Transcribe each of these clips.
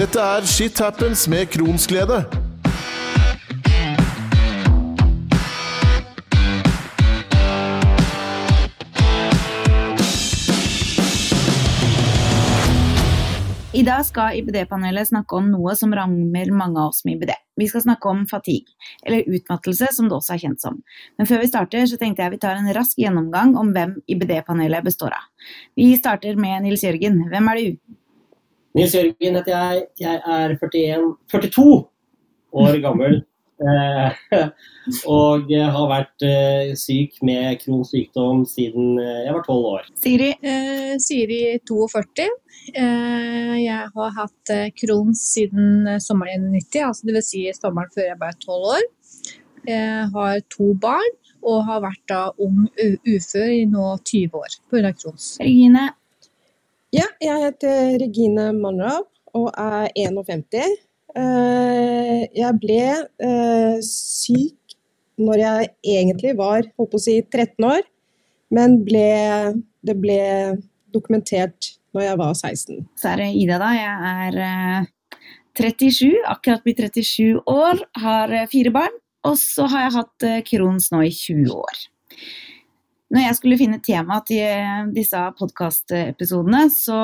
Dette er Shit Happens med Kronsglede. I dag skal IBD-panelet snakke om noe som rammer mange av oss med IBD. Vi skal snakke om fatigue, eller utmattelse som det også er kjent som. Men før vi starter, så tenkte jeg vi tar en rask gjennomgang om hvem IBD-panelet består av. Vi starter med Nils Jørgen. Hvem er du? Nils Jørgen heter jeg. Jeg er 41, 42 år gammel. Eh, og har vært eh, syk med Crohns sykdom siden eh, jeg var 12 år. Siri? Eh, Siri 42. Eh, jeg har hatt Crohns siden sommeren 1990, altså dvs. Si sommeren før jeg ble 12 år. Jeg har to barn og har vært da ung ufør i nå 20 år pga. Crohns. Regine? Ja, jeg heter Regine Monroe og er 51. Eh, Jeg ble eh, syk når jeg egentlig var holdt på å si 13 år, men ble, det ble dokumentert når jeg var 16. Så er det Ida, da. Jeg er eh, 37, akkurat blitt 37 år, har eh, fire barn. Og så har jeg hatt eh, Crohns nå i 20 år. Når jeg skulle finne tema til eh, disse podkastepisodene, så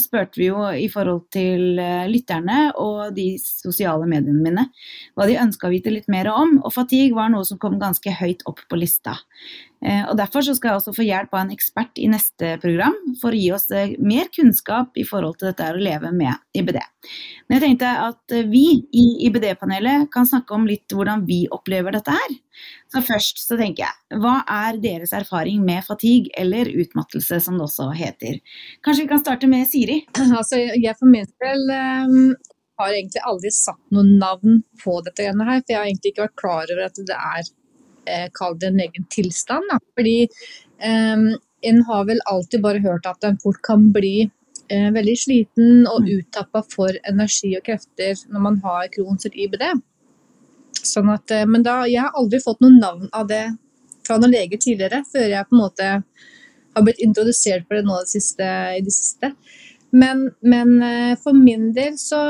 spurte vi jo i forhold til eh, lytterne og de sosiale mediene mine hva de ønska å vite litt mer om. Og fatigue var noe som kom ganske høyt opp på lista. Eh, Og Derfor skal jeg også få hjelp av en ekspert i neste program for å gi oss eh, mer kunnskap i forhold til dette å leve med IBD. Men jeg tenkte at eh, vi i IBD-panelet kan snakke om litt hvordan vi opplever dette her. Så først så tenker jeg, hva er deres erfaring med fatigue, eller utmattelse som det også heter? Kanskje vi kan starte med Siri? Altså, jeg for min del um, har egentlig aldri satt noe navn på dette greiene her, for jeg har egentlig ikke vært klar over at det er eh, kall det en egen tilstand. Da. Fordi eh, en har vel alltid bare hørt at en fort kan bli eh, veldig sliten og uttappa for energi og krefter når man har Crohns eller IBD. Sånn at, eh, men da, jeg har aldri fått noe navn av det fra noen leger tidligere, før jeg på en måte har blitt introdusert for det nå det siste, i det siste. Men, men eh, for min del så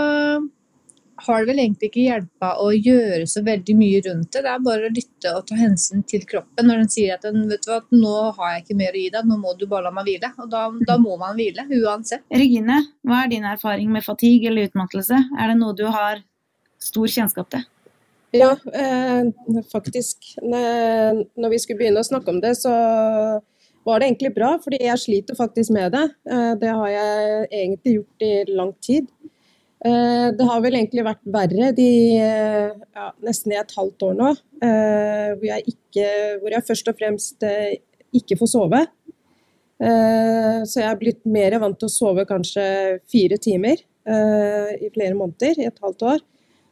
har det vel egentlig ikke hjelpa å gjøre så veldig mye rundt det. Det er bare å lytte og ta hensyn til kroppen når den sier at den, vet du hva, at nå har jeg ikke mer å gi deg, nå må du bare la meg hvile. Og da, da må man hvile, uansett. Regine, hva er din erfaring med fatigue eller utmattelse? Er det noe du har stor kjennskap til? Ja, eh, faktisk. Når når vi skulle begynne å snakke om det, så var det egentlig bra, fordi jeg sliter faktisk med det. Eh, det har jeg egentlig gjort i lang tid. Eh, det har vel egentlig vært verre de eh, ja, nesten i et halvt år nå, eh, hvor, jeg ikke, hvor jeg først og fremst ikke får sove. Så jeg er blitt mer vant til å sove kanskje fire timer i flere måneder, i et halvt år.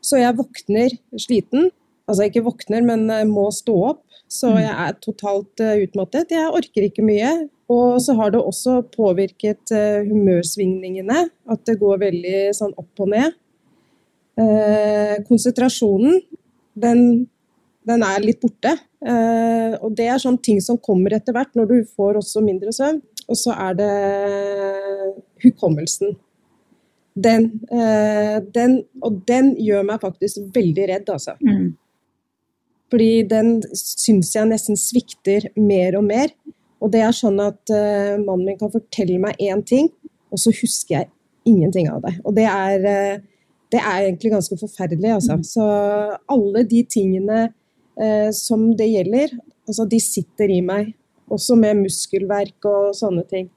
Så jeg våkner sliten. Altså ikke våkner, men må stå opp. Så jeg er totalt eh, utmattet. Jeg orker ikke mye. Og så har det også påvirket eh, humørsvingningene. At det går veldig sånn opp og ned. Eh, konsentrasjonen, den, den er litt borte. Eh, og det er sånne ting som kommer etter hvert når du får også mindre søvn. Og så er det hukommelsen. Den, eh, den, og den gjør meg faktisk veldig redd, altså. Mm. Fordi den syns jeg nesten svikter mer og mer. Og det er sånn at uh, mannen min kan fortelle meg én ting, og så husker jeg ingenting av det. Og det er, uh, det er egentlig ganske forferdelig, altså. Så alle de tingene uh, som det gjelder, altså de sitter i meg. Også med muskelverk og sånne ting.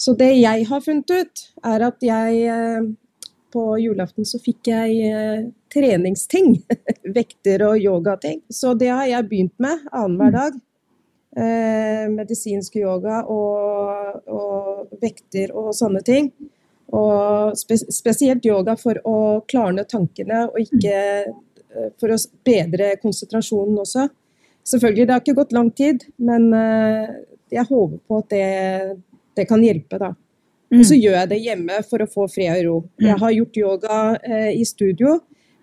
Så det jeg har funnet ut, er at jeg på julaften så fikk jeg eh, treningsting. Vekter og yogating. Så det har jeg begynt med annenhver dag. Eh, medisinsk yoga og, og vekter og sånne ting. Og spe spesielt yoga for å klarne tankene og ikke eh, for å bedre konsentrasjonen også. Selvfølgelig, det har ikke gått lang tid, men jeg håper på at det, det kan hjelpe, da. Og så gjør jeg det hjemme for å få fred og ro. Jeg har gjort yoga eh, i studio,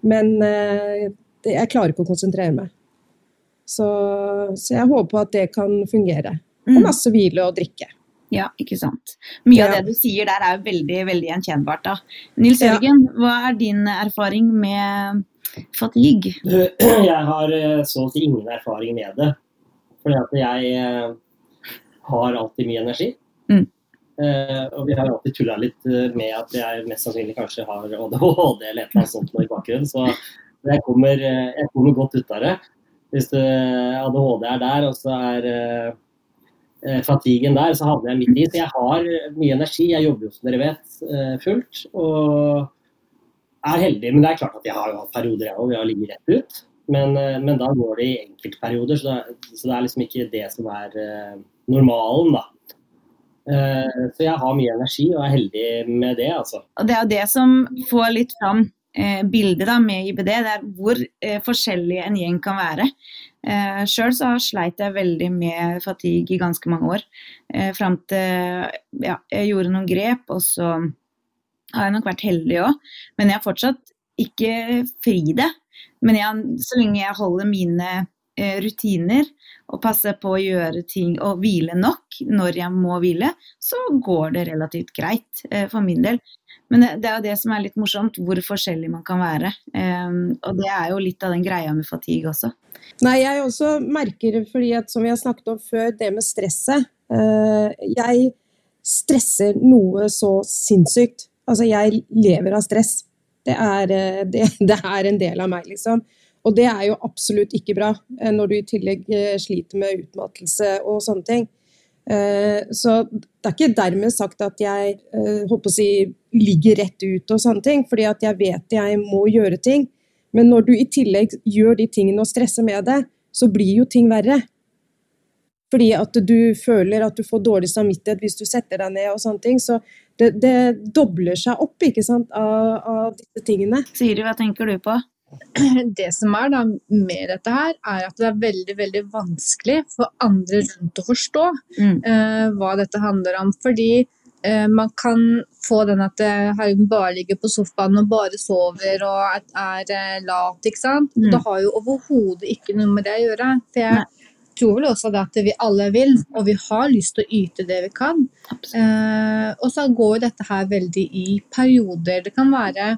men eh, det, jeg klarer ikke å konsentrere meg. Så, så jeg håper at det kan fungere. Og Mm. masse hvile og drikke. Ja, ikke sant. Mye av det du sier der er jo veldig, veldig gjenkjennbart. da. Nils Ja. Hva er din erfaring med fatigue? Jeg har eh, så å si ingen erfaring med det. Fordi at jeg eh, har alltid mye energi. Eh, og vi har alltid tulla litt eh, med at jeg mest sannsynlig kanskje har ADHD eller et eller annet sånt i bakgrunnen. Så jeg kommer, eh, jeg kommer godt ut av det. Hvis det, ADHD er der, og så er uh, fatiguen der, så havner jeg midt i. Så jeg har mye energi. Jeg jobber jo, som dere vet, uh, fullt. Og er heldig. Men det er klart at jeg har jo hatt perioder jeg òg, hvor jeg har ligget rett ut. Men, men da går det i enkeltperioder, så så det er liksom ikke det som er normalen, da. Eh, så jeg har mye energi og er heldig med det, altså. Og det er jo det som får litt fram eh, bildet da, med IBD, det er hvor eh, forskjellig en gjeng kan være. Eh, Sjøl så sleit jeg veldig med fatigue i ganske mange år. Fram til ja, jeg gjorde noen grep, og så har jeg nok vært heldig òg. Men jeg har fortsatt ikke fri det. Men jeg, så lenge jeg holder mine rutiner og passer på å gjøre ting og hvile nok når jeg må hvile, så går det relativt greit eh, for min del. Men det, er jo det som er litt morsomt, hvor forskjellig man kan være. Um, og det er jo litt av den greia med fatigue også. Nei, jeg også merker, fordi at som vi har snakket om før, det med stresset. eh, jeg stresser noe så sinnssykt. Altså, jeg lever av stress. Det er, eh, det, det er en del av meg, liksom. Og det er jo absolutt ikke bra, eh, når du i tillegg eh, sliter med utmattelse og sånne ting. Eh, Så det er ikke dermed sagt at jeg håper å si, ligger rett ut og sånne ting, fordi at jeg vet jeg må gjøre ting. Men når du i tillegg gjør de tingene og stresser med det, så blir jo ting verre. Fordi at du føler at du får dårlig samvittighet hvis du setter deg ned og sånne ting. Så det, det dobler seg opp ikke sant, av, av disse tingene. Siri, hva tenker du på? det som er da med dette her, er at det er veldig veldig vanskelig for andre rundt å forstå Mm. uh, hva dette handler om. Fordi uh, man kan få den at Haugen bare ligger på sofaen og bare sover og er, er eh, lat, ikke sant. Mm. Det har jo overhodet ikke noe med det å gjøre. For jeg Nei. tror vel også det at vi alle vil, og vi har lyst til å yte det vi kan. Eh, og så går dette her veldig i perioder. Det kan være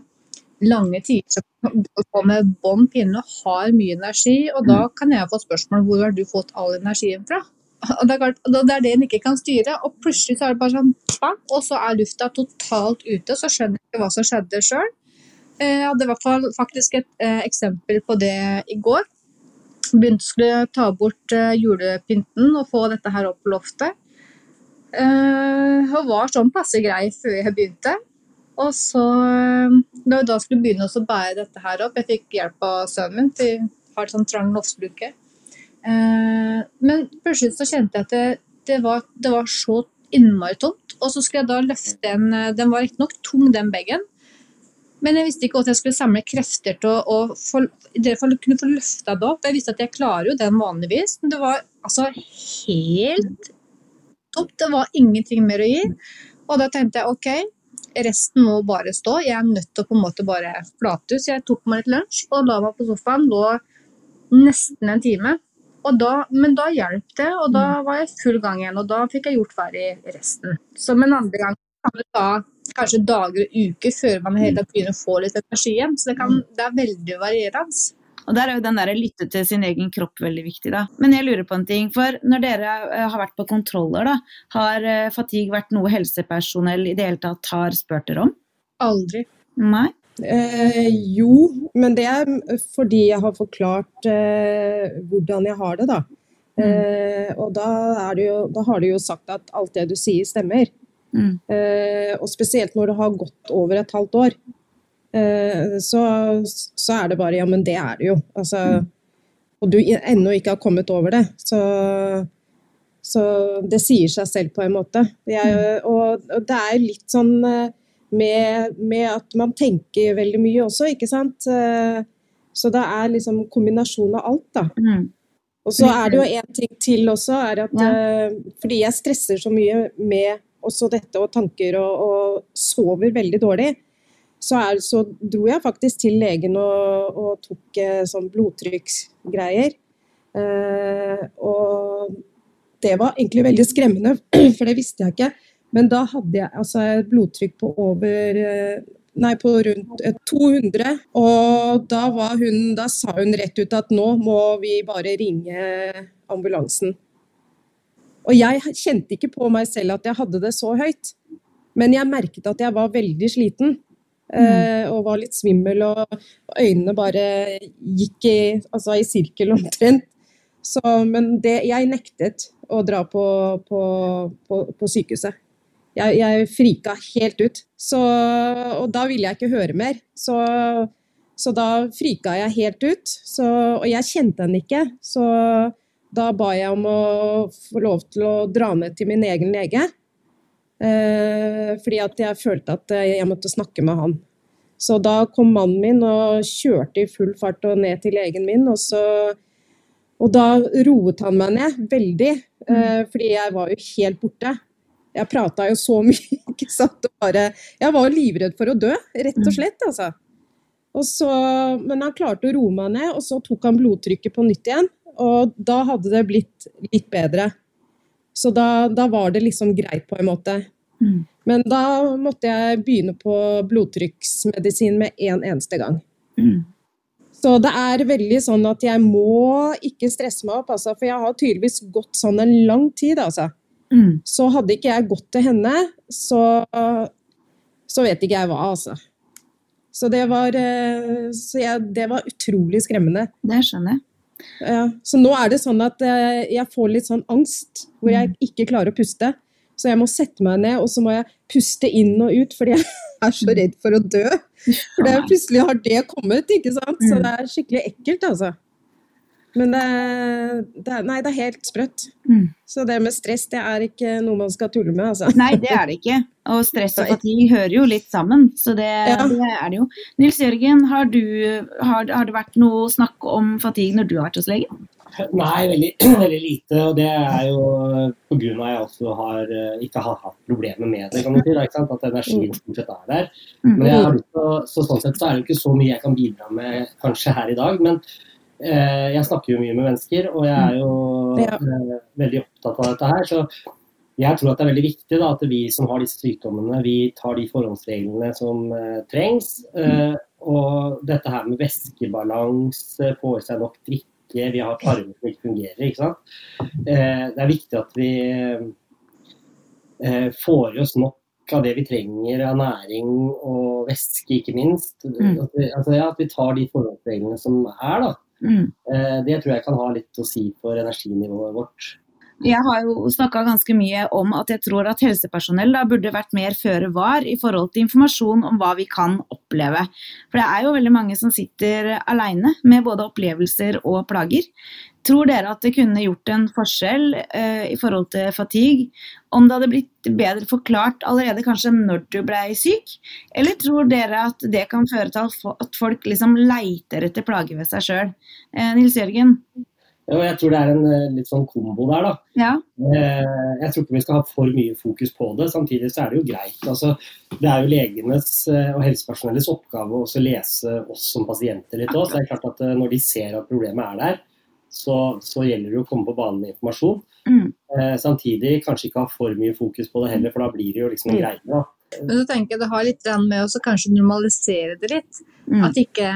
lange tider går med bånn pinne har mye energi, og da kan jeg få spørsmål hvor har du fått all energien fra? Og det er, klart, det er det en ikke kan styre, og plutselig så er det bare sånn bang, og så er lufta totalt ute, så skjønner jeg ikke hva som skjedde sjøl. Jeg hadde i hvert fall faktisk et eh, eksempel på det i går. Begynte skulle ta bort eh, julepynten og få dette her opp på loftet. Eh, og var sånn passe grei før jeg begynte. Og så, eh, da jeg skulle begynne å bære dette her opp, jeg fikk hjelp av sønnen min, for vi har sånn trang loftsluke. Eh, men plutselig så kjente jeg at det, det, var, det var så innmari tomt. Og så skulle jeg da løfte en eh, Den var riktignok tung, den bagen. Men jeg visste ikke at jeg skulle samle krefter til å, å fall kunne få løfta det opp. Jeg visste at jeg klarer jo den vanligvis, men det var altså helt tomt. Det var ingenting mer å gi. Og da tenkte jeg ok, resten må bare stå. Jeg er nødt til å på en måte bare flate ut. Så jeg tok meg litt lunsj og la meg på sofaen. Lå nesten en time. Og da, men da hjalp det, og da var jeg full gang igjen. Og da fikk jeg gjort ferdig resten. Som en andre gang kan det ta kanskje dager og uker før man hele tatt begynner å få litt energi igjen. Så det, kan, det er veldig varierende. Og der er jo den der lytte til sin egen kropp veldig viktig, da. Men jeg lurer på en ting. For når dere eh, har vært på kontroller, da, har eh, fatigue vært noe helsepersonell i det hele tatt har spurt dere om? Aldri. Nei? Eh, jo, men det er fordi jeg har forklart eh, hvordan jeg har det, da. Eh, og da, er det jo, da har du jo sagt at alt det du sier, stemmer. Mm. Eh, og spesielt når det har gått over et halvt år. Eh, så, så er det bare Ja, men det er det jo. Altså, og du ennå ikke har kommet over det. Så, så det sier seg selv på en måte. Jeg, og, og det er litt sånn eh, med, med at man tenker veldig mye også, ikke sant. Eh, Så det er liksom kombinasjon av alt, da. Mm. Og så er det jo en ting til også, er at Ja. fordi jeg stresser så mye med også dette og tanker og, og sover veldig dårlig, så, er, så dro jeg faktisk til legen og, og tok eh, sånn blodtrykksgreier. Eh, og det var egentlig veldig skremmende, for det visste jeg ikke. Men da hadde jeg altså, et blodtrykk på over eh, Nei, på rundt eh, 200. Og da, hun, da sa hun rett ut at nå må vi bare ringe ambulansen. Og jeg kjente ikke på meg selv at jeg hadde det så høyt. Men jeg merket at jeg var veldig sliten. Eh, og var litt svimmel, og øynene bare gikk i, altså, i sirkel omtrent. Så, men det, jeg nektet å dra på, på, på, på sykehuset. Jeg, jeg frika helt ut. Så, og da ville jeg ikke høre mer. Så, så da frika jeg helt ut. Så, og jeg kjente henne ikke. Så da ba jeg om å få lov til å dra ned til min egen lege. Eh, fordi at jeg følte at eh, jeg måtte snakke med han. Så da kom mannen min og kjørte i full fart og ned til legen min. Og, så, og da roet han meg ned veldig, mm. fordi jeg var jo helt borte. Jeg prata jo så mye, ikke sant. Bare, jeg var livredd for å dø, rett og slett, altså. Og så, men han klarte å roe meg ned, og så tok han blodtrykket på nytt igjen. Og da hadde det blitt litt bedre. Så da, da var det liksom greit, på en måte. Mm. Men da måtte jeg begynne på blodtrykksmedisin med en eneste gang. Mm. Så det er veldig sånn at jeg må ikke stresse meg opp, altså, for jeg har tydeligvis gått sånn en lang tid. altså. Mm. Så hadde ikke jeg gått til henne, så, så vet ikke jeg hva, altså. Så det var, eh, så jeg, det var utrolig skremmende. Det skjønner jeg. Ja, så nå er det sånn at eh, jeg får litt sånn angst, hvor jeg ikke klarer å puste. Så jeg må sette meg ned, og så må jeg puste inn og ut, fordi jeg er så redd for å dø. For det, plutselig har det kommet, ikke sant. Så det er skikkelig ekkelt, altså. Men det, det, nei, det er helt sprøtt. Mm. Så det med stress, det er ikke noe man skal tulle med, altså. Nei, det er det ikke. Og stress og fatigue hører jo litt sammen, så det, Ja. det er det jo. Nils Jørgen, har, du, har, har det vært noe snakk om fatigue når du har vært hos legen? Nei, veldig, veldig lite. Og det er jo pga. at jeg også har, eh, ikke har hatt problemer med det. kan man si, da, ikke sant? At energien stort sett er der. Mm. Men jeg har til så sånn sett så er det ikke så mye jeg kan bidra med kanskje her i dag. Men jeg snakker jo mye med mennesker, og jeg er jo Ja. eh, veldig opptatt av dette her. Så jeg tror at det er veldig viktig da, at vi som har disse sykdommene, vi tar de forhåndsreglene som eh, trengs. Eh, og dette her med væskebalanse, få i seg nok drikke, vi har tarmer som ikke fungerer. ikke sant? Eh, det er viktig at vi eh, får i oss nok av det vi trenger av næring og væske, ikke minst. Mm. At, vi, altså, ja, at vi tar de forholdsreglene som er, da. Mm. Eh, det tror jeg kan ha litt å si for energinivået vårt. Jeg har jo snakka ganske mye om at jeg tror at helsepersonell da burde vært mer føre var i forhold til informasjon om hva vi kan oppleve. For det er jo veldig mange som sitter aleine med både opplevelser og plager. Tror dere at det kunne gjort en forskjell eh, i forhold til fatigue om det hadde blitt bedre forklart allerede kanskje når du ble syk? Eller tror dere at det kan føre til at folk liksom leiter etter plager ved seg sjøl? Eh, Nils Jørgen? Jo, jeg tror det er en eh, litt sånn kombo der, da. Ja. Eh, Jeg tror ikke vi skal ha for mye fokus på det. Samtidig så er det jo greit. Altså, det er jo legenes eh, og helsepersonellets oppgave å lese oss som pasienter litt òg. Så det er klart at eh, når de ser at problemet er der, så, så gjelder det å komme på banen med informasjon. Mm. Eh, Samtidig kanskje ikke ha for mye fokus på det heller, for da blir det jo liksom en greie. da. Men så tenker jeg det har litt med å kanskje normalisere det litt. Mm. At ikke,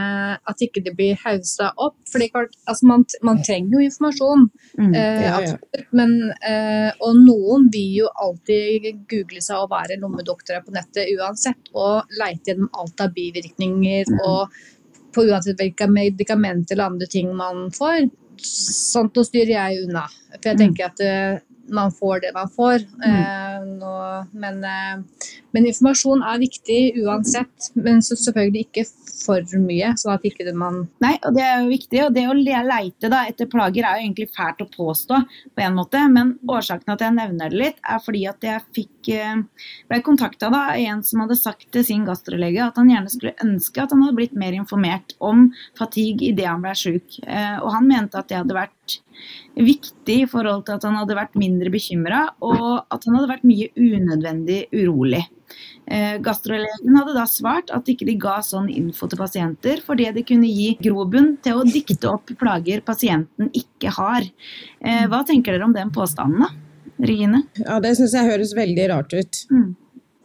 at ikke det blir haussa opp. For altså man, man trenger jo informasjon. Mm. Eh, Ja, ja. absolutt. Men, eh, og noen vil jo alltid google seg og være lommedoktorer på nettet uansett. Og leite gjennom alt av bivirkninger Mm. og på uansett hvilke medikamenter eller andre ting man får. Sånt nå styrer jeg unna. For jeg Mm. tenker at eh, man får det man får. Mm. nå, men, eh, men informasjon er viktig uansett. Men selvfølgelig ikke for mye, sånn at ikke man Nei, og det er jo viktig. Og det å leite da, etter plager er jo egentlig fælt å påstå, på en måte. Men årsaken til at jeg nevner det litt, er fordi at jeg fikk, eh, ble kontakta av en som hadde sagt til sin gastrolege at han gjerne skulle ønske at han hadde blitt mer informert om fatigue idet han ble sjuk. Eh, Og han mente at det hadde vært viktig i forhold til at han hadde vært mindre bekymra, og at han hadde vært mye unødvendig urolig. Eh, gastrolegen hadde da svart at ikke de ga sånn info til pasienter, fordi det kunne gi grobunn til å dikte opp plager pasienten ikke har. Eh, hva tenker dere om den påstanden, da? Regine? Ja, Det syns jeg høres veldig rart ut. Mm.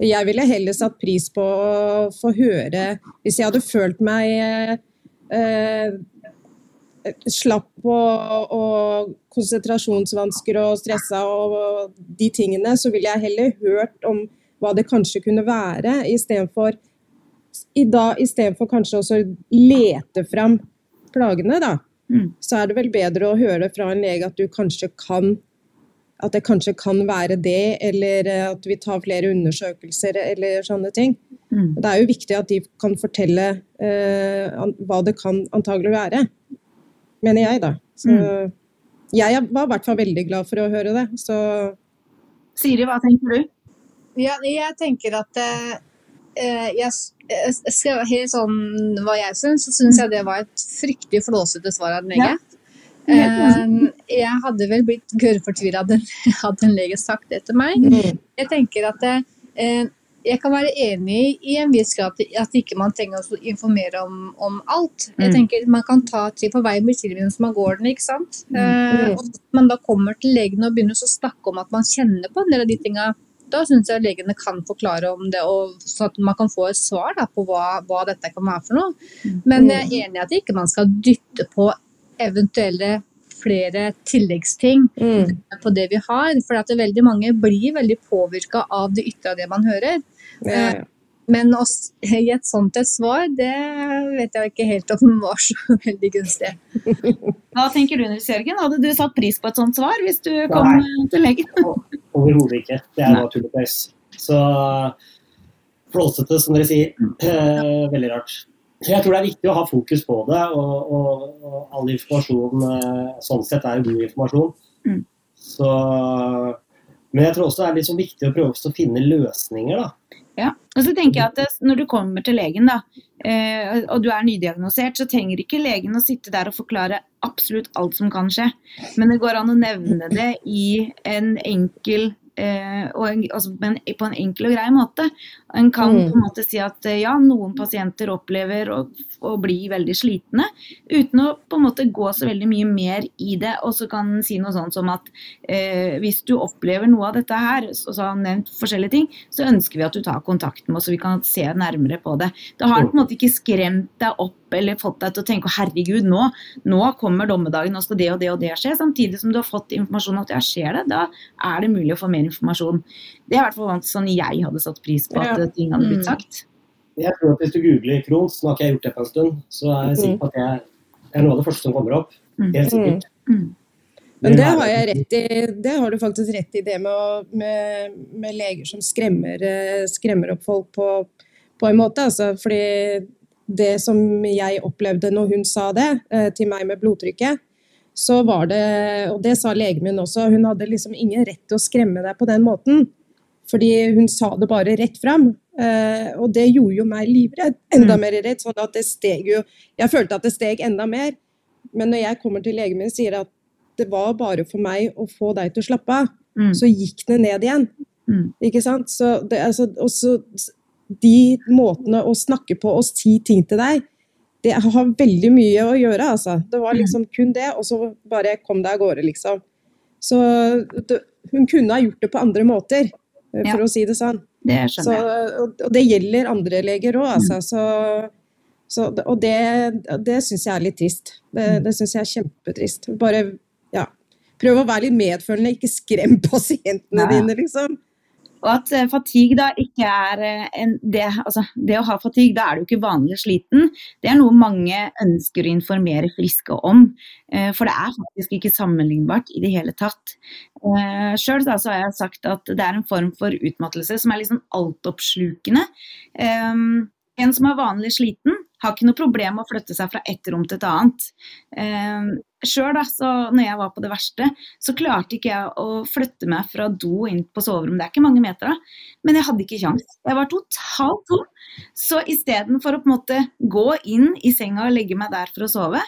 Jeg ville heller satt pris på å få høre Hvis jeg hadde følt meg eh, slapp og, og, konsentrasjonsvansker og stressa og de tingene, så ville jeg heller hørt om hva det kanskje kunne være, istedenfor istedenfor kanskje også lete fram plagene, da. Mm. Så er det vel bedre å høre fra en lege at du kanskje kan at det kanskje kan være det, eller at vi tar flere undersøkelser eller sånne ting. Mm. Det er jo viktig at de kan fortelle eh, hva det kan antagelig være mener jeg, da. Så Mm. jeg var i hvert fall veldig glad for å høre det. Så Siri, hva tenker du? Ja, jeg tenker at eh, eh, jeg, jeg skal være helt sånn hva jeg syns, så syns jeg det var et fryktelig flåsete svar av en lege. Eh, jeg hadde vel blitt gørrfortvila hadde, en lege sagt det til meg. mm. Jeg tenker at eh, jeg kan være enig i en viss grad at- ikke man trenger å informere om, om alt. Jeg Mm. tenker Man kan ta til på vei med tilbud som man går den, ikke sant. Mm. Eh, og at man da kommer til legen og begynner å snakke om at man kjenner på en del av de tinga. Da syns jeg legene kan forklare om det, og så at man kan få et svar da, på hva, hva dette kan være for noe. Men jeg er enig i at ikke man skal dytte på eventuelle flere tilleggsting Mm. på det vi har. For at det veldig mange blir veldig påvirka av det ytre av det man hører. Ja, ja. Men å gi et sånt et svar, det vet jeg ikke helt om var så veldig gunstig. Hva tenker du, Nils Jørgen? Hadde du satt pris på et sånt svar hvis du kom Nei. til legen? Overhodet ikke. Det er naturligvis. Så flåsete, som dere sier. Eh, veldig rart. Jeg tror det er viktig å ha fokus på det, og, og, og all informasjon eh, sånn sett er god informasjon. Mm. Så, men jeg tror også det er liksom viktig å prøve å finne løsninger, da. Ja, og så tenker jeg at Når du kommer til legen da, eh, og du er nydiagnosert, så trenger ikke legen å sitte der og forklare absolutt alt som kan skje. Men det går an å nevne det en enkel eh, altså, på en enkel og grei måte. En kan Mm. på en måte si at eh, ja, noen pasienter opplever å, å bli veldig slitne, uten å på en måte gå så veldig mye mer i det. Og så kan en si noe sånn som at eh, hvis du opplever noe av dette her, og så har han nevnt forskjellige ting, så ønsker vi at du tar kontakt med oss, så vi kan se nærmere på det. Da har han på en måte ikke skremt deg opp eller fått deg til å tenke herregud, nå, nå kommer dommedagen, nå skal det og det og det skje. Samtidig som du har fått informasjon om at ja, skjer det, da er det mulig å få mer informasjon. Det er i hvert fall sånn jeg hadde satt pris på at Ja. ting hadde blitt Mm. sagt. Jeg tror at Hvis du googler Krohns, nå har ikke jeg gjort det på en stund, så er jeg sikker på at jeg, det er noe av det første som kommer opp. Mm. Helt sikkert. Mm. Men det har jeg rett i. Det har du faktisk rett i, det med, å, med, med leger som skremmer, eh, skremmer opp folk på, på en måte. Altså, fordi det som jeg opplevde når hun sa det eh, til meg med blodtrykket, så var det, og det sa legen min også, hun hadde liksom ingen rett til å skremme deg på den måten. Fordi hun sa det bare rett fram. Eh, og det gjorde jo meg livredd. Enda Mm. mer redd. sånn at det steg jo Jeg følte at det steg enda mer. Men når jeg kommer til legen min og sier at det var bare for meg å få deg til å slappe av, Mm. så gikk det ned igjen. Mm. Ikke sant? Så det, altså, også de måtene å snakke på og si ting til deg, det har veldig mye å gjøre, altså. Det var liksom kun det, og så bare kom deg av gårde, liksom. Så det, hun kunne ha gjort det på andre måter, for Ja. å si det sånn. Det Så, og, og det gjelder andre leger òg, altså. Så, så, og det, det syns jeg er litt trist. Det, det syns jeg er kjempetrist. Bare ja, prøv å være litt medfølende, ikke skrem pasientene Ja. dine, liksom. Og at eh, fatigue da ikke er eh, en, det, altså, det å ha fatigue, da er du ikke vanlig sliten. Det er noe mange ønsker å informere friske om. Eh, For det er faktisk ikke sammenlignbart i det hele tatt. Sjøl har jeg sagt at det er en form for utmattelse som er liksom altoppslukende. Eh, En som er vanlig sliten, har ikke noe problem med å flytte seg fra ett rom til et annet. Sjøl, så når jeg var på det verste, så klarte ikke jeg å flytte meg fra do inn på soverommet. Det er ikke mange meter, da, men jeg hadde ikke kjangs. Jeg var totalt tom. Så istedenfor å på en måte gå inn i senga og legge meg der for å sove,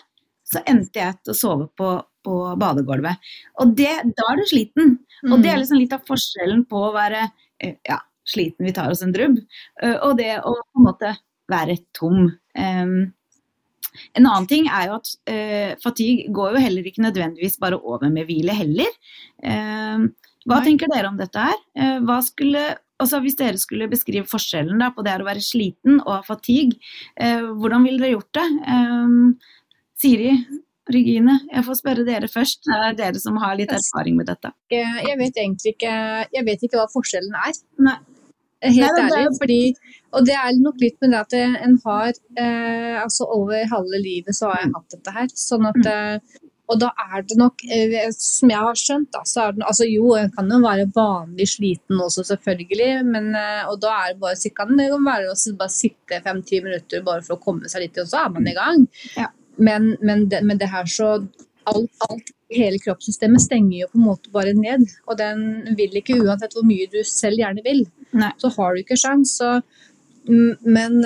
så endte jeg til å sove på, på badegulvet. Og det, da er du sliten. Og det er liksom litt av forskjellen på å være eh, ja, sliten, vi tar oss en drubb. Og det å på en måte være tom. Um, en annen ting er jo at eh, fatigue går jo heller ikke nødvendigvis bare over med hvile heller. Eh, hva Nei. tenker dere om dette her? Eh, skulle, altså hvis dere skulle beskrive forskjellen da, på det å være sliten og fatigue, hvordan ville dere gjort det? Siri, Regine, jeg får spørre dere først. Det er dere som har litt erfaring med dette. Jeg vet egentlig ikke, jeg vet ikke hva forskjellen er. Nei. Helt Nei, ærlig. Fordi, og det er nok litt med det at en har eh, altså Over halve livet så har jeg hatt dette her. Sånn at mm. eh, og da er det nok, eh, som jeg har skjønt, da, så er det altså jo, en kan jo være vanlig sliten også, selvfølgelig. Men, eh, og da er det bare, kan det være å bare sitte fem-ti minutter bare for å komme seg litt, og så er man i gang. Ja. Men, men, det, men det her så alt, alt, hele kroppssystemet stenger jo på en måte bare ned. Og den vil ikke, uansett hvor mye du selv gjerne vil, Nei. så har du ikke sjans. Så, men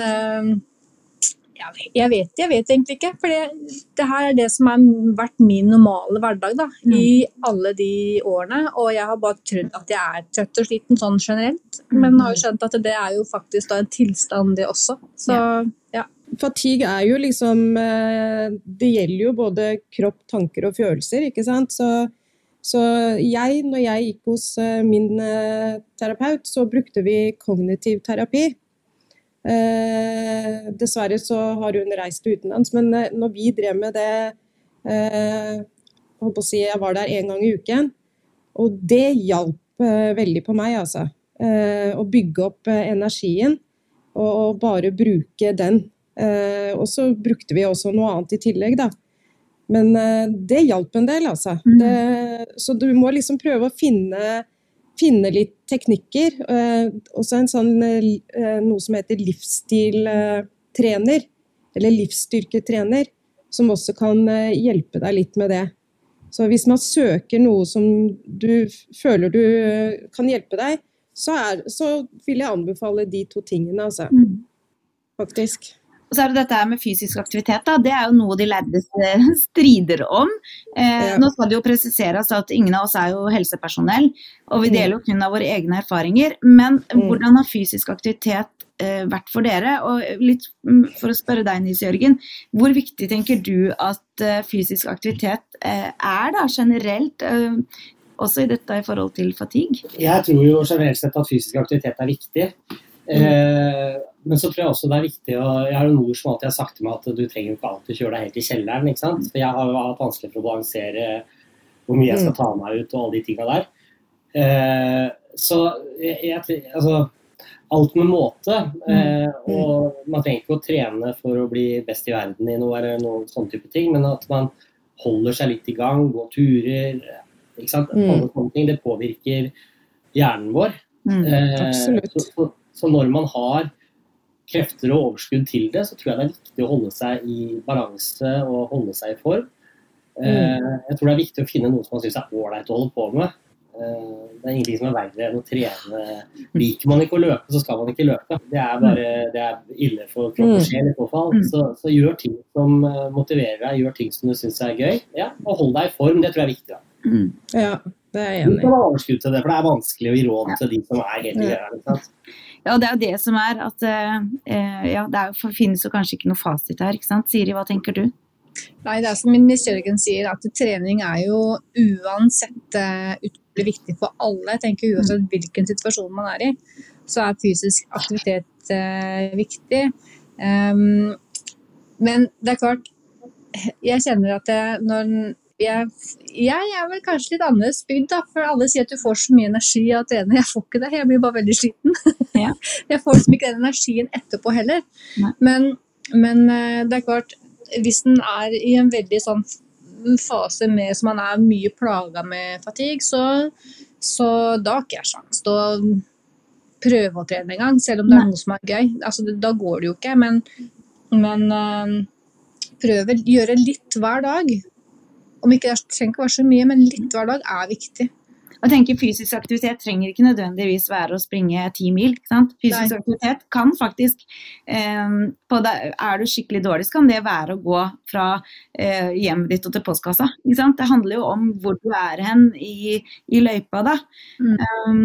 ja, jeg vet, jeg vet egentlig ikke. For det, det, her er det som har vært min normale hverdag da, mm. i alle de årene. Og jeg har bare trodd at jeg er trøtt og sliten sånn generelt. Mm. Men har jo skjønt at det er jo faktisk da en tilstand, det også. Så ja. Fatigue er jo liksom eh, Det gjelder jo både kropp, tanker og følelser, ikke sant. Så, så jeg, når jeg gikk hos eh, min eh, terapeut, så brukte vi kognitiv terapi. Eh, dessverre så har hun reist utenlands, men når vi drev med det eh, Jeg si jeg var der én gang i uken, og det hjalp eh, veldig på meg, altså. å bygge opp energien og, og bare bruke den Eh, og så brukte vi også noe annet i tillegg, da. Men eh, det hjalp en del, altså. Mm. Det, så du må liksom prøve å finne, finne litt teknikker. Eh, også en sånn noe som heter livsstiltrener, eller livsstyrketrener, som også kan hjelpe deg litt med det. Så hvis man søker noe som du føler du kan hjelpe deg, så, er, så vil jeg anbefale de to tingene, altså. Mm. Faktisk. Og så er det dette med fysisk aktivitet. Da. Det er jo noe de lærde strider om. Eh, ja. Nå skal det jo presiseres at ingen av oss er jo helsepersonell, og vi mm. deler jo kun av våre egne erfaringer. Men mm. hvordan har fysisk aktivitet eh, vært for dere? Og litt mm, for å spørre deg, Nils Jørgen, hvor viktig tenker du at eh, fysisk aktivitet eh, er da generelt? Eh, også i dette i forhold til fatigue? Jeg tror jo generelt sett at fysisk aktivitet er viktig. Eh, men så tror jeg også det er viktig å Jeg har en mor som alltid har sagt til meg at du trenger ikke alltid kjøre deg helt i kjelleren. ikke sant? For jeg har jo hatt vanskelig for å balansere hvor mye jeg skal ta meg ut og alle de tinga der. Eh, så jeg, jeg, altså alt med måte. Eh, og man trenger ikke å trene for å bli best i verden i noe eller noen sånne type ting, men at man holder seg litt i gang, går turer. ikke sant? Alle sånne ting. Det påvirker hjernen vår. Mm, absolutt. Så, så, så når man har krefter og overskudd til det, så tror jeg det er viktig å holde seg i balanse og holde seg i form. Mm. Eh, jeg tror det er viktig å finne noe som man syns er ålreit å holde på med. Eh, det er ingenting som er verre enn å trene. Liker man ikke å løpe, så skal man ikke løpe. Det er bare det er ille for kropp og mm. sjel i så fall. Så, så, gjør ting som eh, motiverer deg, gjør ting som du syns er gøy. Ja, og hold deg i form. Det tror jeg er viktig. Da. Mm. Ja, det er jeg enig i. Du kan ha overskudd til det, for det er vanskelig å gi råd til de som er helt i gærne. Ja, det er jo det som er at uh, ja, det er, finnes jo kanskje ikke noe fasit her, ikke sant. Siri, hva tenker du? Nei, det er som Miss Jørgen sier, at trening er jo uansett uh, utrolig viktig for alle. Jeg tenker Uansett hvilken situasjon man er i, så er fysisk aktivitet eh, viktig. Um, men det er klart, jeg kjenner at jeg, når jeg, jeg, er vel kanskje litt annerledes bygd, da, for alle sier at du får så mye energi at å trene. Jeg får ikke det, jeg blir bare veldig sliten. Ja. Jeg får liksom ikke den energien etterpå heller. Men, men, eh, det er klart, hvis en er i en veldig sånn fase med som man er mye plaga med fatigue, så, så da har ikke jeg sjans til å prøve å trene engang, selv om det er noe som er gøy. Altså, da går det jo ikke, men, men uh, prøve gjøre litt hver dag om ikke det trenger ikke være så mye, men litt hver dag er viktig. Og tenker Fysisk aktivitet trenger ikke nødvendigvis være å springe ti mil. Fysisk Nei. aktivitet kan faktisk eh, det, Er du skikkelig dårlig, så kan det være å gå fra eh, hjemmet ditt og til postkassa. Det handler jo om hvor du er hen i, i løypa. da. Mm. Um,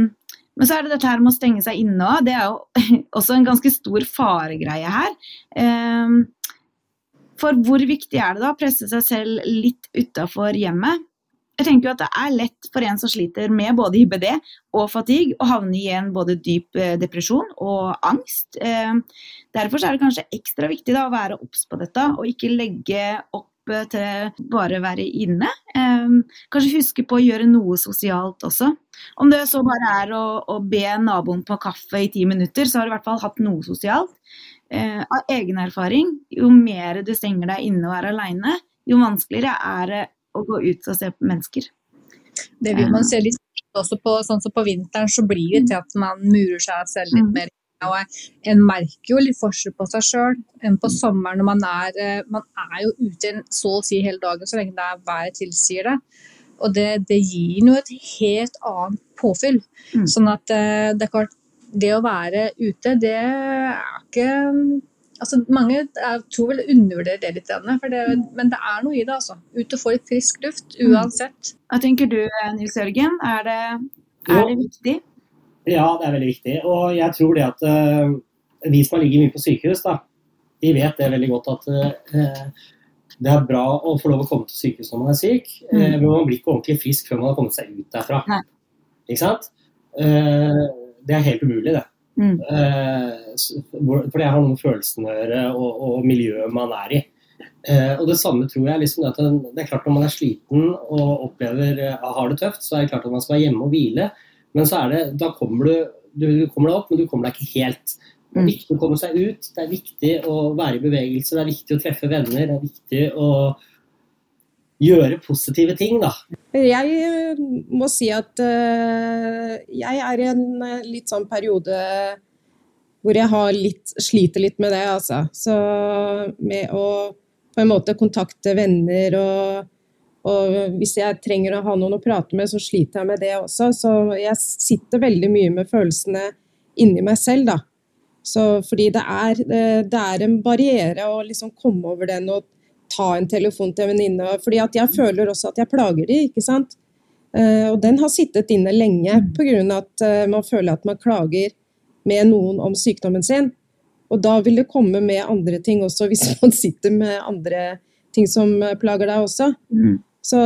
Men så er det dette her med å stenge seg inne òg. Det er jo også en ganske stor faregreie her. Eh, for hvor viktig er det da å presse seg selv litt utafor hjemmet? Jeg tenker jo at det er lett for en som sliter med både IBD og fatigue, å havne i en både dyp eh, depresjon og angst. Eh, derfor er det kanskje ekstra viktig da, å være obs på dette, og ikke legge opp eh, til bare å være inne. Kanskje huske på å gjøre noe sosialt også. Om det så bare er å, å be naboen på kaffe i ti minutter, så har du i hvert fall hatt noe sosialt. Av egen erfaring, jo mer du stenger deg inne og er aleine, jo vanskeligere er det å gå ut og se på mennesker. Det vil man se litt også på, sånn som på vinteren, så blir det til at man murer seg selv litt mm. mer. Og en merker jo litt forskjell på seg sjøl enn på sommeren når man er, eh, man er jo ute så å si hele dagen så lenge det er været tilsier det. Og det, det gir jo et helt annet påfyll. Mm. Sånn at eh, det er klart, det å være ute, det er ikke altså Mange jeg tror vel undervurderer det litt, det, men det er noe i det. altså. Ut og få litt frisk luft mm. uansett. Hva tenker du Nils Jørgen, er det, er det viktig? Ja, det er veldig viktig. Og jeg tror det at uh, vi som har ligget mye på sykehus, da, de vet det veldig godt at uh, det er bra å få lov å komme til sykehus når man er syk, mm. uh, men man blir ikke ordentlig frisk før man har kommet seg ut derfra. Nei. Ikke sant? Det er helt umulig, det. Mm. Eh, for det har noe med følelsene å gjøre, og, og, miljøet man er i. Eh, og Det samme tror jeg. Liksom at det er klart Når man er sliten og opplever eh, har det tøft, så er det klart at man skal være hjemme og hvile. Men så er det, da kommer du, du kommer deg opp, men du kommer deg ikke helt. Det er mm. viktig å komme seg ut, det er viktig å være i bevegelse, det er viktig å treffe venner. Det er viktig å gjøre positive ting, da. Jeg eh, må si at uh, jeg er i en uh, litt sånn periode hvor jeg har litt, sliter litt med det, altså. Så med å på en måte kontakte venner og, og hvis jeg trenger å ha noen å prate med, så sliter jeg med det også. Så jeg sitter veldig mye med følelsene inni meg selv, da. Så fordi det er, det er en barriere å liksom komme over den og ta en telefon til en venninne. fordi at jeg føler også at jeg plager de, ikke sant. Uh, og den har sittet inne lenge pga. at uh, man føler at man klager med noen om sykdommen sin. Og da vil det komme med andre ting også, hvis man sitter med andre ting som plager deg også. Mm. Så,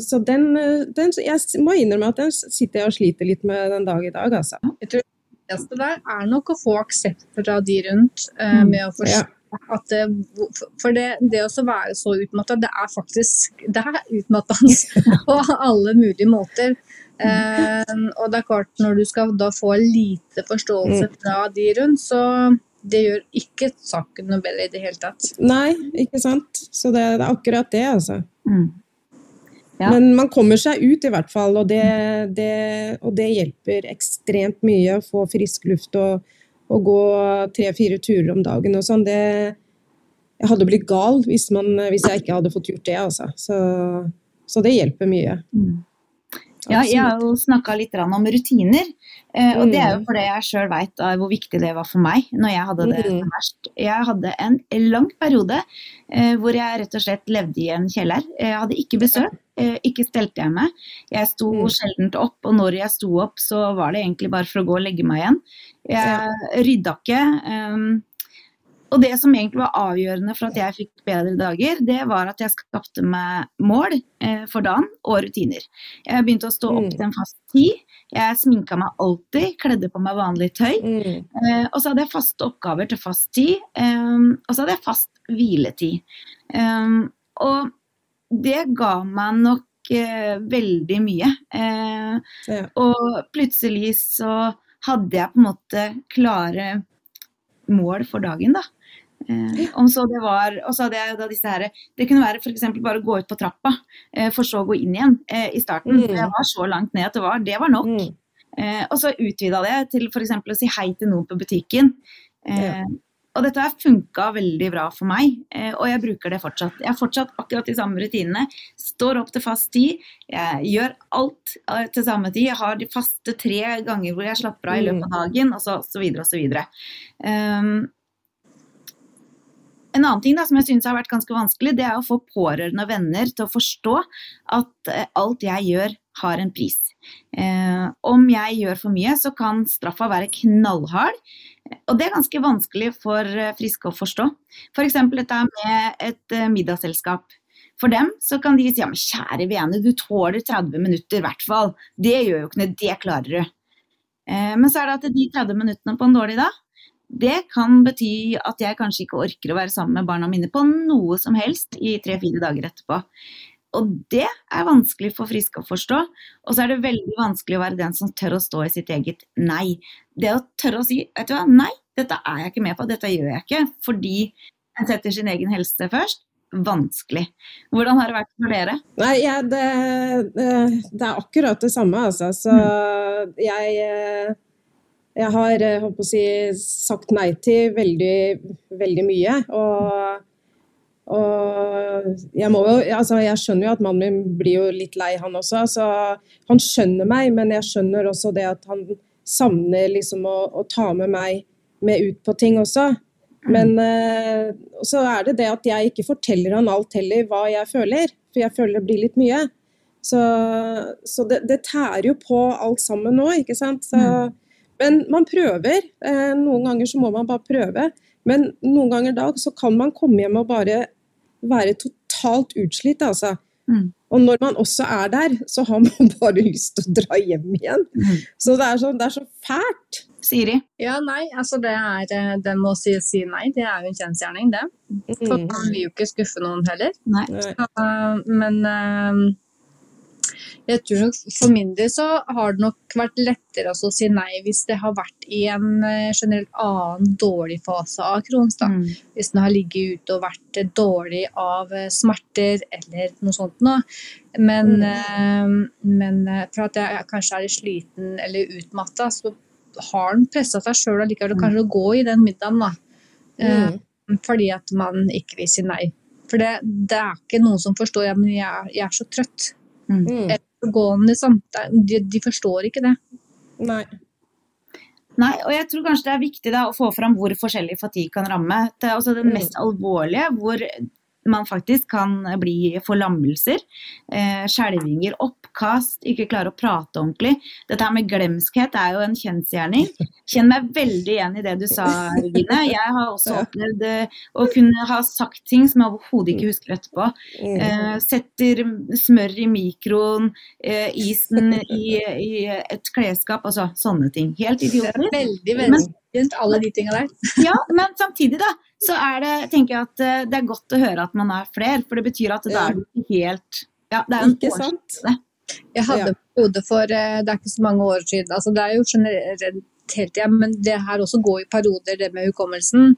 så den, den, Jeg må innrømme at den sitter jeg og sliter litt med den dag i dag, altså. Jeg tror det viktigste der er nok å få aksept fra de rundt, uh, med å forstå ja at det, for det, det å være så utmatta, det er faktisk det er utmattende på alle mulige måter. Eh, og det er klart, når du skal da få lite forståelse mm. fra de rundt, så det gjør ikke saken noe bedre i det hele tatt. Nei, ikke sant. Så det, det er akkurat det, altså. Mm. Ja. Men man kommer seg ut i hvert fall, og det, det, og det hjelper ekstremt mye å få frisk luft og å gå tre-fire turer om dagen og sånn, det Jeg hadde blitt gal hvis, man, hvis, jeg ikke hadde fått gjort det, altså. Så, så det hjelper mye. Mm. Ja, jeg har jo snakka litt om rutiner. Eh, og det er jo mm. fordi jeg sjøl veit hvor viktig det var for meg når jeg hadde det mm. verst. Jeg hadde en lang periode eh, hvor jeg rett og slett levde i en kjeller. Jeg hadde ikke besøk, ikke stelte jeg meg. Jeg sto mm. sjelden opp, og når jeg sto opp, så var det egentlig bare for å gå og legge meg igjen. Jeg rydda ikke. Um, og det som egentlig var avgjørende for at jeg fikk bedre dager, det var at jeg skapte meg mål eh, for dagen og rutiner. Jeg begynte å stå opp mm. til en fast tid. Jeg sminka meg alltid, kledde på meg vanlig tøy. Mm. Eh, og så hadde jeg faste oppgaver til fast tid. Eh, og så hadde jeg fast hviletid. Um, og det ga meg nok eh, veldig mye. Eh, ja. Og plutselig så hadde jeg på en måte klare mål for dagen, da. Eh, om så det var, og så hadde jeg da disse her, Det kunne være f.eks. bare å gå ut på trappa, eh, for så å gå inn igjen eh, i starten. Mm. Jeg var så langt ned at det var, det var nok. Mm. Eh, og så utvida det til f.eks. å si hei til noen på butikken. Eh, ja. Og dette har funka veldig bra for meg, eh, og jeg bruker det fortsatt. Jeg har fortsatt akkurat de samme rutinene. Står opp til fast tid. Jeg gjør alt til samme tid. Jeg har de faste tre ganger hvor jeg slapper av i løpet av mm. dagen, og så, så videre og så videre. Um, en annen ting da, som jeg synes har vært ganske vanskelig, det er å få pårørende og venner til å forstå at alt jeg gjør har en pris. Eh, om jeg gjør for mye, så kan straffa være knallhard. Og det er ganske vanskelig for eh, friske å forstå. F.eks. For dette med et eh, middagsselskap. For dem så kan de si ja, men kjære vene, du tåler 30 minutter i hvert fall. Det gjør jo ikke noe, det klarer du. Eh, men så er det at de 30 minuttene på en dårlig dag, det kan bety at jeg kanskje ikke orker å være sammen med barna mine på noe som helst i tre-fire dager etterpå. Og det er vanskelig for friske å forstå. Og så er det veldig vanskelig å være den som tør å stå i sitt eget nei. Det å tørre å si vet du hva, nei, dette er jeg ikke med på, dette gjør jeg ikke. Fordi en setter sin egen helse først. Vanskelig. Hvordan har det vært for dere? Nei, ja, det, det, er akkurat det samme, altså. Så mm. jeg, jeg har si, sagt nei til veldig, veldig mye. Og jeg, må jo, altså jeg skjønner jo at mannen min blir jo litt lei, han også. Så han skjønner meg, men jeg skjønner også det at han savner liksom å, å ta med meg med ut på ting også. Men uh, så er det det at jeg ikke forteller han alt heller hva jeg føler. For jeg føler det blir litt mye. Så, så det, det, tærer jo på alt sammen nå, ikke sant. Så, men man prøver. Uh, noen ganger så må man bare prøve. Men noen ganger da så kan man komme hjem og bare være totalt utslitt, altså. Mm. Og når man også er der, så har man bare lyst til å dra hjem igjen. Mm. Så det er, så det er, så, fælt. Siri? Ja, nei, altså det er Den Det med å si, si nei, det er jo en kjensgjerning, det. For mm. man vil jo ikke skuffe noen heller. Nei. Så, men uh, jeg tror For min del så har det nok vært lettere å si nei hvis det har vært i en eh, generelt annen dårlig fase av Crohns. Mm. Hvis den har ligget ute og vært dårlig av eh, smerter eller noe sånt noe. Men, mm. eh, men for at jeg kanskje er sliten eller utmatta, så har den pressa seg sjøl allikevel og kanskje å gå i den middagen. da. Mm. Fordi at man ikke vil si nei. For det, det, er ikke noen som forstår ja, men jeg, jeg er så trøtt. Mm. mm gående. De, de, forstår ikke det. Nei. Nei, og jeg tror kanskje det er viktig da, å få fram hvor forskjellig fatigue kan ramme. Det er også den mm. mest alvorlige, hvor man faktisk kan bli forlammelser, eh, skjelvinger, oppkast, ikke klare å prate ordentlig. Dette her med glemskhet er jo en kjensgjerning. Kjenner meg veldig igjen i det du sa, Regine. Jeg har også opplevd eh, å kunne ha sagt ting som jeg overhodet ikke husker etterpå. Mm. Eh, setter smør i mikroen, isen i, i, et klesskap, altså sånne ting. Helt idiotisk. Veldig, veldig rundt alle de tinga der. ja, men samtidig, da, så er det, tenker jeg at eh, det er godt å høre at man er flere, for det betyr at da er du helt Ja, det er ikke sant? Jeg hadde en periode for eh, det er ikke så mange år siden. altså Det er jo generelt hele tida, men det her også går i perioder, det med hukommelsen.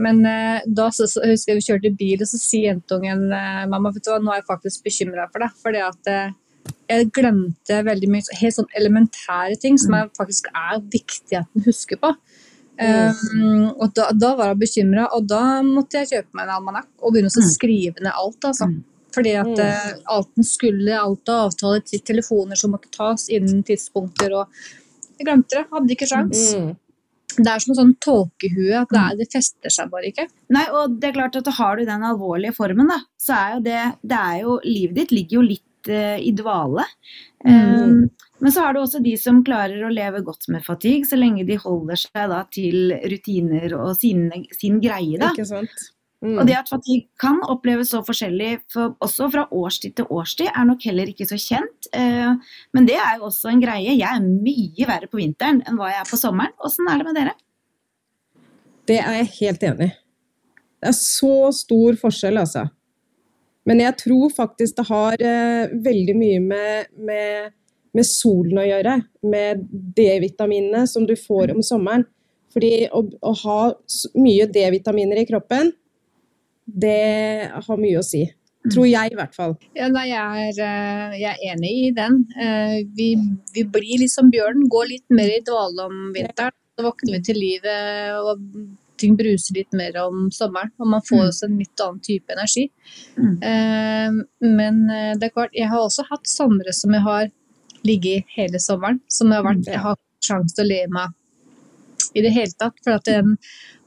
Men eh, da så, så, husker jeg vi kjørte bil, og så sier jentungen eh, mamma, vet du hva, nå er jeg faktisk bekymra for deg. fordi at eh, jeg glemte veldig mye helt sånn elementære ting som jeg faktisk er viktig at en husker på. Um, og da, da, var jeg bekymra, og da måtte jeg kjøpe meg en almanakk og begynne å mm. skrive ned alt. altså. Mm. Fordi at uh, eh, alten skulle, alt av avtaler til telefoner som måtte tas innen tidspunkter, og jeg glemte det. Hadde ikke sjans. Mm. Det er som en sånn tåkehue, at det, er, det, fester seg bare ikke. Nei, og det er klart at Har du den alvorlige formen, da, så er jo det, det er jo, Livet ditt ligger jo litt uh, i dvale. Um, men så har du også de som klarer å leve godt med fatigue, så lenge de holder seg da, til rutiner og sin, sin greie. Da. Ikke sant? Mm. Og det at fatigue kan oppleves så forskjellig for, også fra årstid til årstid, er nok heller ikke så kjent. Eh, men det er jo også en greie. Jeg er mye verre på vinteren enn hva jeg er på sommeren. Åssen er det med dere? Det er jeg helt enig i. Det er så stor forskjell, altså. Men jeg tror faktisk det har eh, veldig mye med, med med solen å gjøre, med D-vitaminene som du får om sommeren. Fordi å, å ha mye D-vitaminer i kroppen, det har mye å si. Tror jeg, i hvert fall. Ja, nei, jeg, er, eh, jeg, er, enig i den. Eh, vi, vi blir litt som bjørnen, går litt mer i dvale om vinteren. Så våkner vi til livet, og ting bruser litt mer om sommeren. Og man får mm. også en litt annen type energi. Mm. Eh, men det er klart, jeg har også hatt somre som jeg har ligget hele sommeren. Som har vært, jeg har sjanse til å leve med i det hele tatt. For at den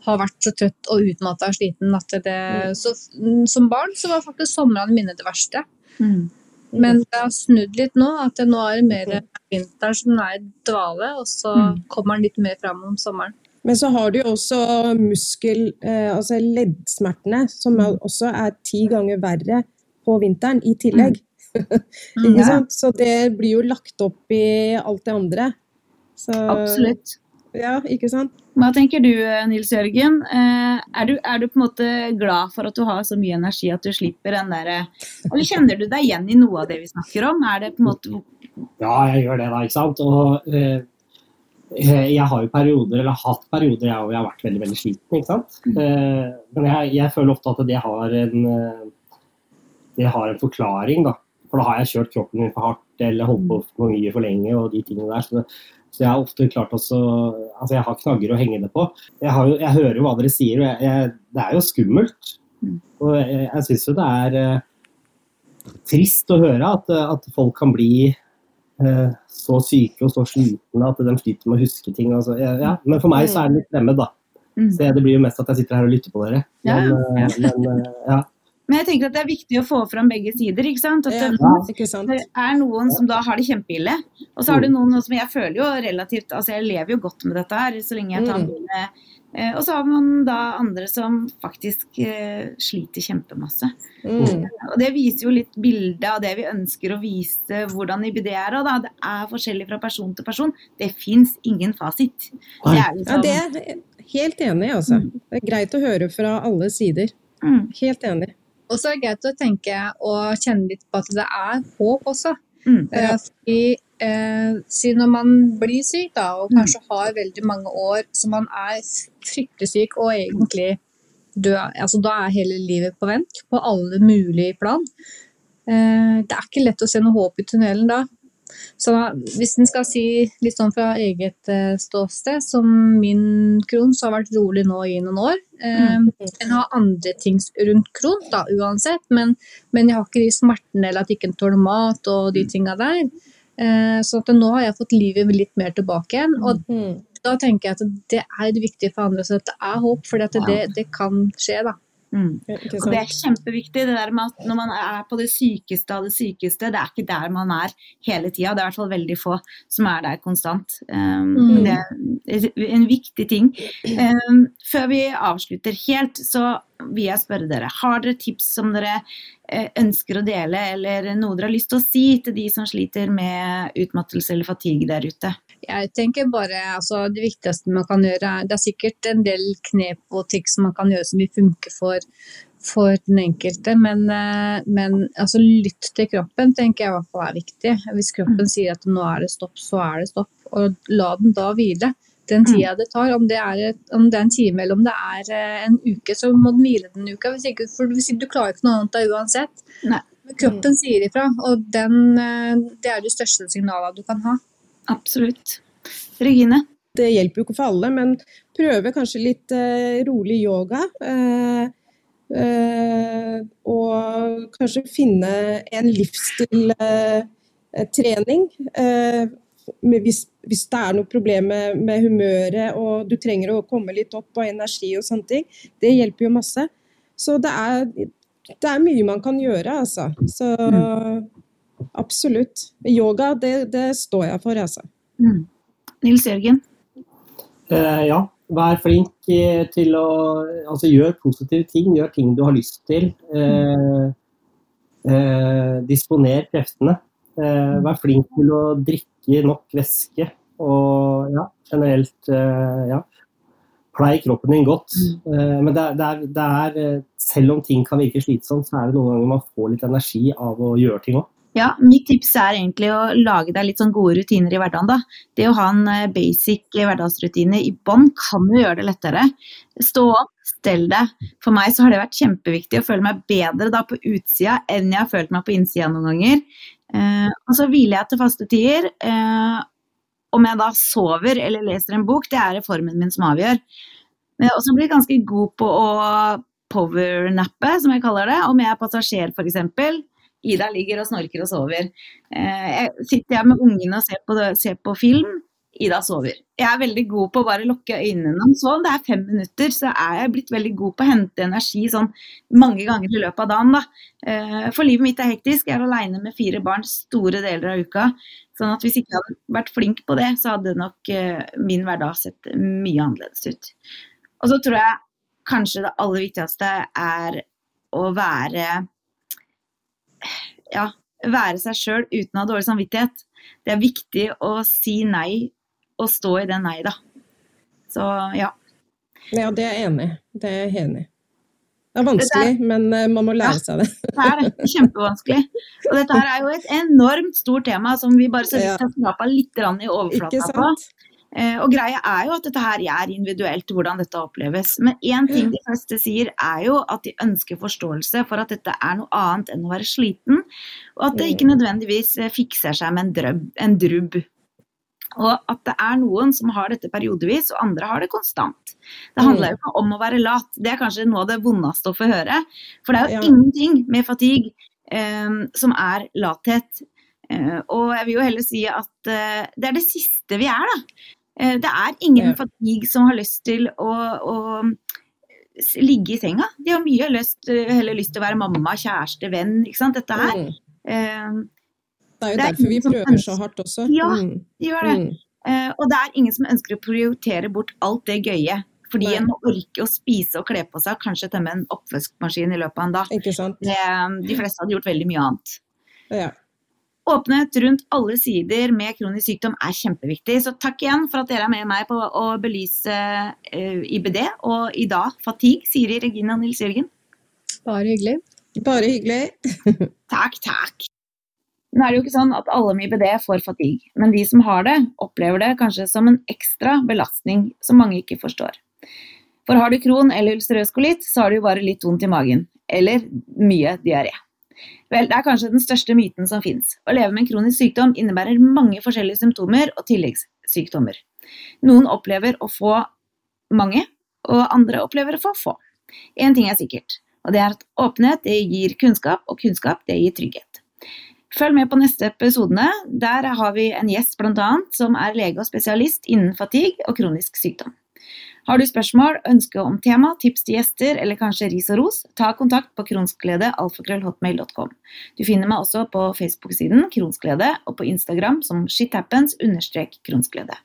har vært så trøtt og utmatta og sliten at det mm. Så mm, som barn så var faktisk somrene mine det verste. Mm. Men det har snudd litt nå. At det nå er det mer vinteren som er i dvale, og så Mm. kommer den litt mer fram om sommeren. Men så har du jo også muskel, eh, altså leddsmertene, som også er ti ganger verre på vinteren i tillegg. Ikke Ja. sant? Så det blir jo lagt opp i alt det andre. Så, Absolutt. Ja, ikke sant? Hva tenker du, Nils Jørgen? Eh, Er du, er du på en måte glad for at du har så mye energi at du slipper den derre Eller kjenner du deg igjen i noe av det vi snakker om? Er det på en måte Ja, jeg gjør det, da. ikke sant? Og eh, eh, jeg har jo perioder, eller har hatt perioder jeg, hvor jeg har vært veldig veldig sliten. ikke sant? Eh, men jeg, jeg føler ofte at det har en eh, det har en forklaring. da. For da har jeg kjørt kroppen min for hardt eller holdt på for mye for lenge. og de tingene der. Så, så jeg har ofte klart også Altså, jeg har knagger å henge det på. Jeg, har jo, jeg hører jo hva dere sier, og jeg, jeg, det er jo skummelt. Mm. Og jeg, jeg syns jo det er eh, trist å høre at, at folk kan bli eh, så syke og så slitne at de sliter med å huske ting. Altså, ja. Men for meg så er det litt fremmed, da. Mm. Så det blir jo mest at jeg sitter her og lytter på dere. Ja, Men, eh, men eh, ja. Men jeg tenker at det er viktig å få fram begge sider. ikke sant? At Ja, det, ikke sant? det er noen som da har det kjempeille, og så har du noen som jeg føler jo relativt Altså jeg lever jo godt med dette her så lenge jeg tar Mm. mine eh, Og så har man da andre som faktisk eh, sliter kjempemasse. Mm. Og det viser jo litt bildet av det vi ønsker å vise hvordan IBD er. Og da. Det er forskjellig fra person til person. Det fins ingen fasit. Det er Ja, liksom, det er helt enig altså. Det er greit å høre fra alle sider. mm, Helt enig. Og så er det greit å tenke og kjenne litt på at det er håp også. mm, Eh, Fordi eh, si når man blir syk da, og kanskje har veldig mange år så man er fryktelig syk og egentlig død, altså da er hele livet på vent på alle mulige plan. Eh, det er ikke lett å se noe håp i tunnelen da. Så hvis en skal si litt sånn fra eget eh, ståsted, som min kron, så har vært rolig nå i noen år. Eh, En har andre ting rundt kron, da, uansett, men, men jeg har ikke de smertene eller at ikke tåler mat og de tinga der. Eh, så at nå har jeg fått livet litt mer tilbake igjen. Og Mm. da tenker jeg at det er viktig for andre, så at det er håp, for det, det kan skje, da. Mm. Og det er kjempeviktig. det der med at Når man er på det sykeste av det sykeste, det er ikke der man er hele tida. Det er i hvert fall veldig få som er der konstant. Um, Mm. Det er en viktig ting. Um, før vi avslutter helt, så vil jeg spørre dere. Har dere tips som dere eh, ønsker å dele, eller noe dere har lyst til å si til de som sliter med utmattelse eller fatigue der ute? Jeg tenker bare, altså Det viktigste man kan gjøre, er Det er sikkert en del knep og triks man kan gjøre som vil funke for, for den enkelte, men, eh, men altså, lytt til kroppen tenker jeg i hvert fall er viktig. Hvis kroppen sier at nå er det stopp, så er det stopp. Og la den da hvile. Den tida det tar, om det er, et, om det er en time eller om det er eh, en uke, så må den hvile den uka. Hvis ikke, for hvis ikke du klarer ikke noe annet da uansett. Nei. Men kroppen sier ifra, og den, eh, det er de største signalene du kan ha. Absolutt. Regine? Det hjelper jo ikke for alle, men prøve kanskje litt eh, rolig yoga. Eh, eh, og kanskje finne en livsstiltrening. Eh, med hvis, hvis det er noe problem med, med humøret og du trenger å komme litt opp av energi og sånne ting. Det hjelper jo masse. Så det er, det er mye man kan gjøre, altså. Så absolutt. Yoga, det, det står jeg for, altså. Mm. Nils Jørgen? Eh, ja, vær flink eh, til å Altså gjør positive ting. Gjør ting du har lyst til. Eh, eh, disponer kreftene. Eh, vær flink til å drikke nok væske. Og ja, generelt eh, ja. Plei kroppen din godt. Eh, men det, det er, det er eh, Selv om ting kan virke slitsomt, så er det noen ganger man får litt energi av å gjøre ting òg. Ja, mitt tips er egentlig å lage deg litt sånn gode rutiner i hverdagen. da. Det å ha en eh, basic hverdagsrutine i bånn kan jo gjøre det lettere. Stå opp, stell deg. For meg så har det vært kjempeviktig å føle meg bedre da på utsida enn jeg har følt meg på innsida noen ganger. Eh, og så hviler jeg til faste tider. Eh, om jeg da sover eller leser en bok, det er reformen min som avgjør. Men jeg har også blitt ganske god på å powernappe, som jeg kaller det. Om jeg er passasjer f.eks. Ida ligger og snorker og sover. Eh, jeg sitter jeg med ungene og ser på, ser på film. Ida sover. Jeg er veldig god på å bare lukke øynene om så det er fem minutter, så er jeg blitt veldig god på å hente energi sånn mange ganger i løpet av dagen. da. Eh, for livet mitt er hektisk. Jeg er aleine med fire barn store deler av uka. Sånn at hvis jeg ikke hadde vært flink på det, så hadde nok eh, min hverdag sett mye annerledes ut. Og så tror jeg kanskje det aller viktigste er å være ja, være seg sjøl uten å ha dårlig samvittighet. Det er viktig å si nei og stå i det nei, da. Så ja. Ja, det er jeg enig. Det er jeg enig. Det er vanskelig, er, men eh, man må lære ja, seg det. det er det. Kjempevanskelig. Og dette her er jo et enormt stort tema som vi bare så vidt har skrapa litt i overflata på. Eh, og greia er jo at dette her er individuelt, hvordan dette oppleves. Men én ting de fleste sier, er jo at de ønsker forståelse for at dette er noe annet enn å være sliten. Og at det ikke mm. nødvendigvis eh, fikser seg med en, drøb, en drubb. Og at det er noen som har dette periodevis, og andre har det konstant. Det handler jo ikke om å være lat, det er kanskje noe av det vondeste å få høre. For det er jo ja. ingenting med fatigue um, som er lathet. Uh, og jeg vil jo heller si at uh, det er det siste vi er, da. Eh, det er ingen ja. fatigue som har lyst til å, å, ligge i senga. De har mye lyst, heller lyst til å være mamma, kjæreste, venn. ikke sant, dette her. Mm. Eh, det er jo det er derfor vi prøver så hardt også. Ja, mm. de gjør det. Mm. Eh, og det er ingen som ønsker å prioritere bort alt det gøye. Fordi Nei. en må orke å spise og kle på seg, kanskje temme en oppvaskmaskin i løpet av en dag. Ikke sant? Det, de fleste hadde gjort veldig mye annet. Ja. Åpenhet rundt alle sider med kronisk sykdom er kjempeviktig. Så takk igjen for at dere er med meg på å belyse eh, IBD og i dag fatigue. Siri Regina Nils Jørgen. Bare hyggelig. Bare hyggelig. takk, takk. Nå er det jo ikke sånn at alle med IBD får fatigue, men de som har det, opplever det kanskje som en ekstra belastning som mange ikke forstår. For har du kron eller ulcerøs kolitt, så har du jo bare litt vondt i magen. Eller mye diaré. Vel, det er kanskje den største myten som fins. Å leve med en kronisk sykdom innebærer mange forskjellige symptomer og tilleggssykdommer. Noen opplever å få mange, og andre opplever å få få. Én ting er sikkert, og det er at åpenhet det gir kunnskap, og kunnskap det gir trygghet. Følg med på neste episodene. Der har vi en gjest bl.a. som er lege og spesialist innen fatigue og kronisk sykdom. Har du spørsmål, ønske om tema, tips til gjester eller kanskje ris og ros, ta kontakt på kronsglede.alfakrøllhotmail.com. Du finner meg også på Facebook-siden Kronsglede og på Instagram som shithappens-kronsglede.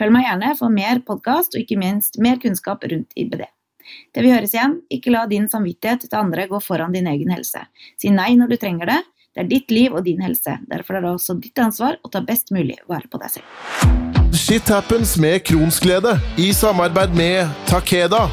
Følg meg gjerne for mer podkast og ikke minst mer kunnskap rundt IBD. Til vi høres igjen, ikke la din samvittighet til andre gå foran din egen helse. Si nei når du trenger det. Det er ditt liv og din helse. Derfor er det også ditt ansvar å ta best mulig vare på deg selv. Shit happens med Kronsglede i samarbeid med Takeda.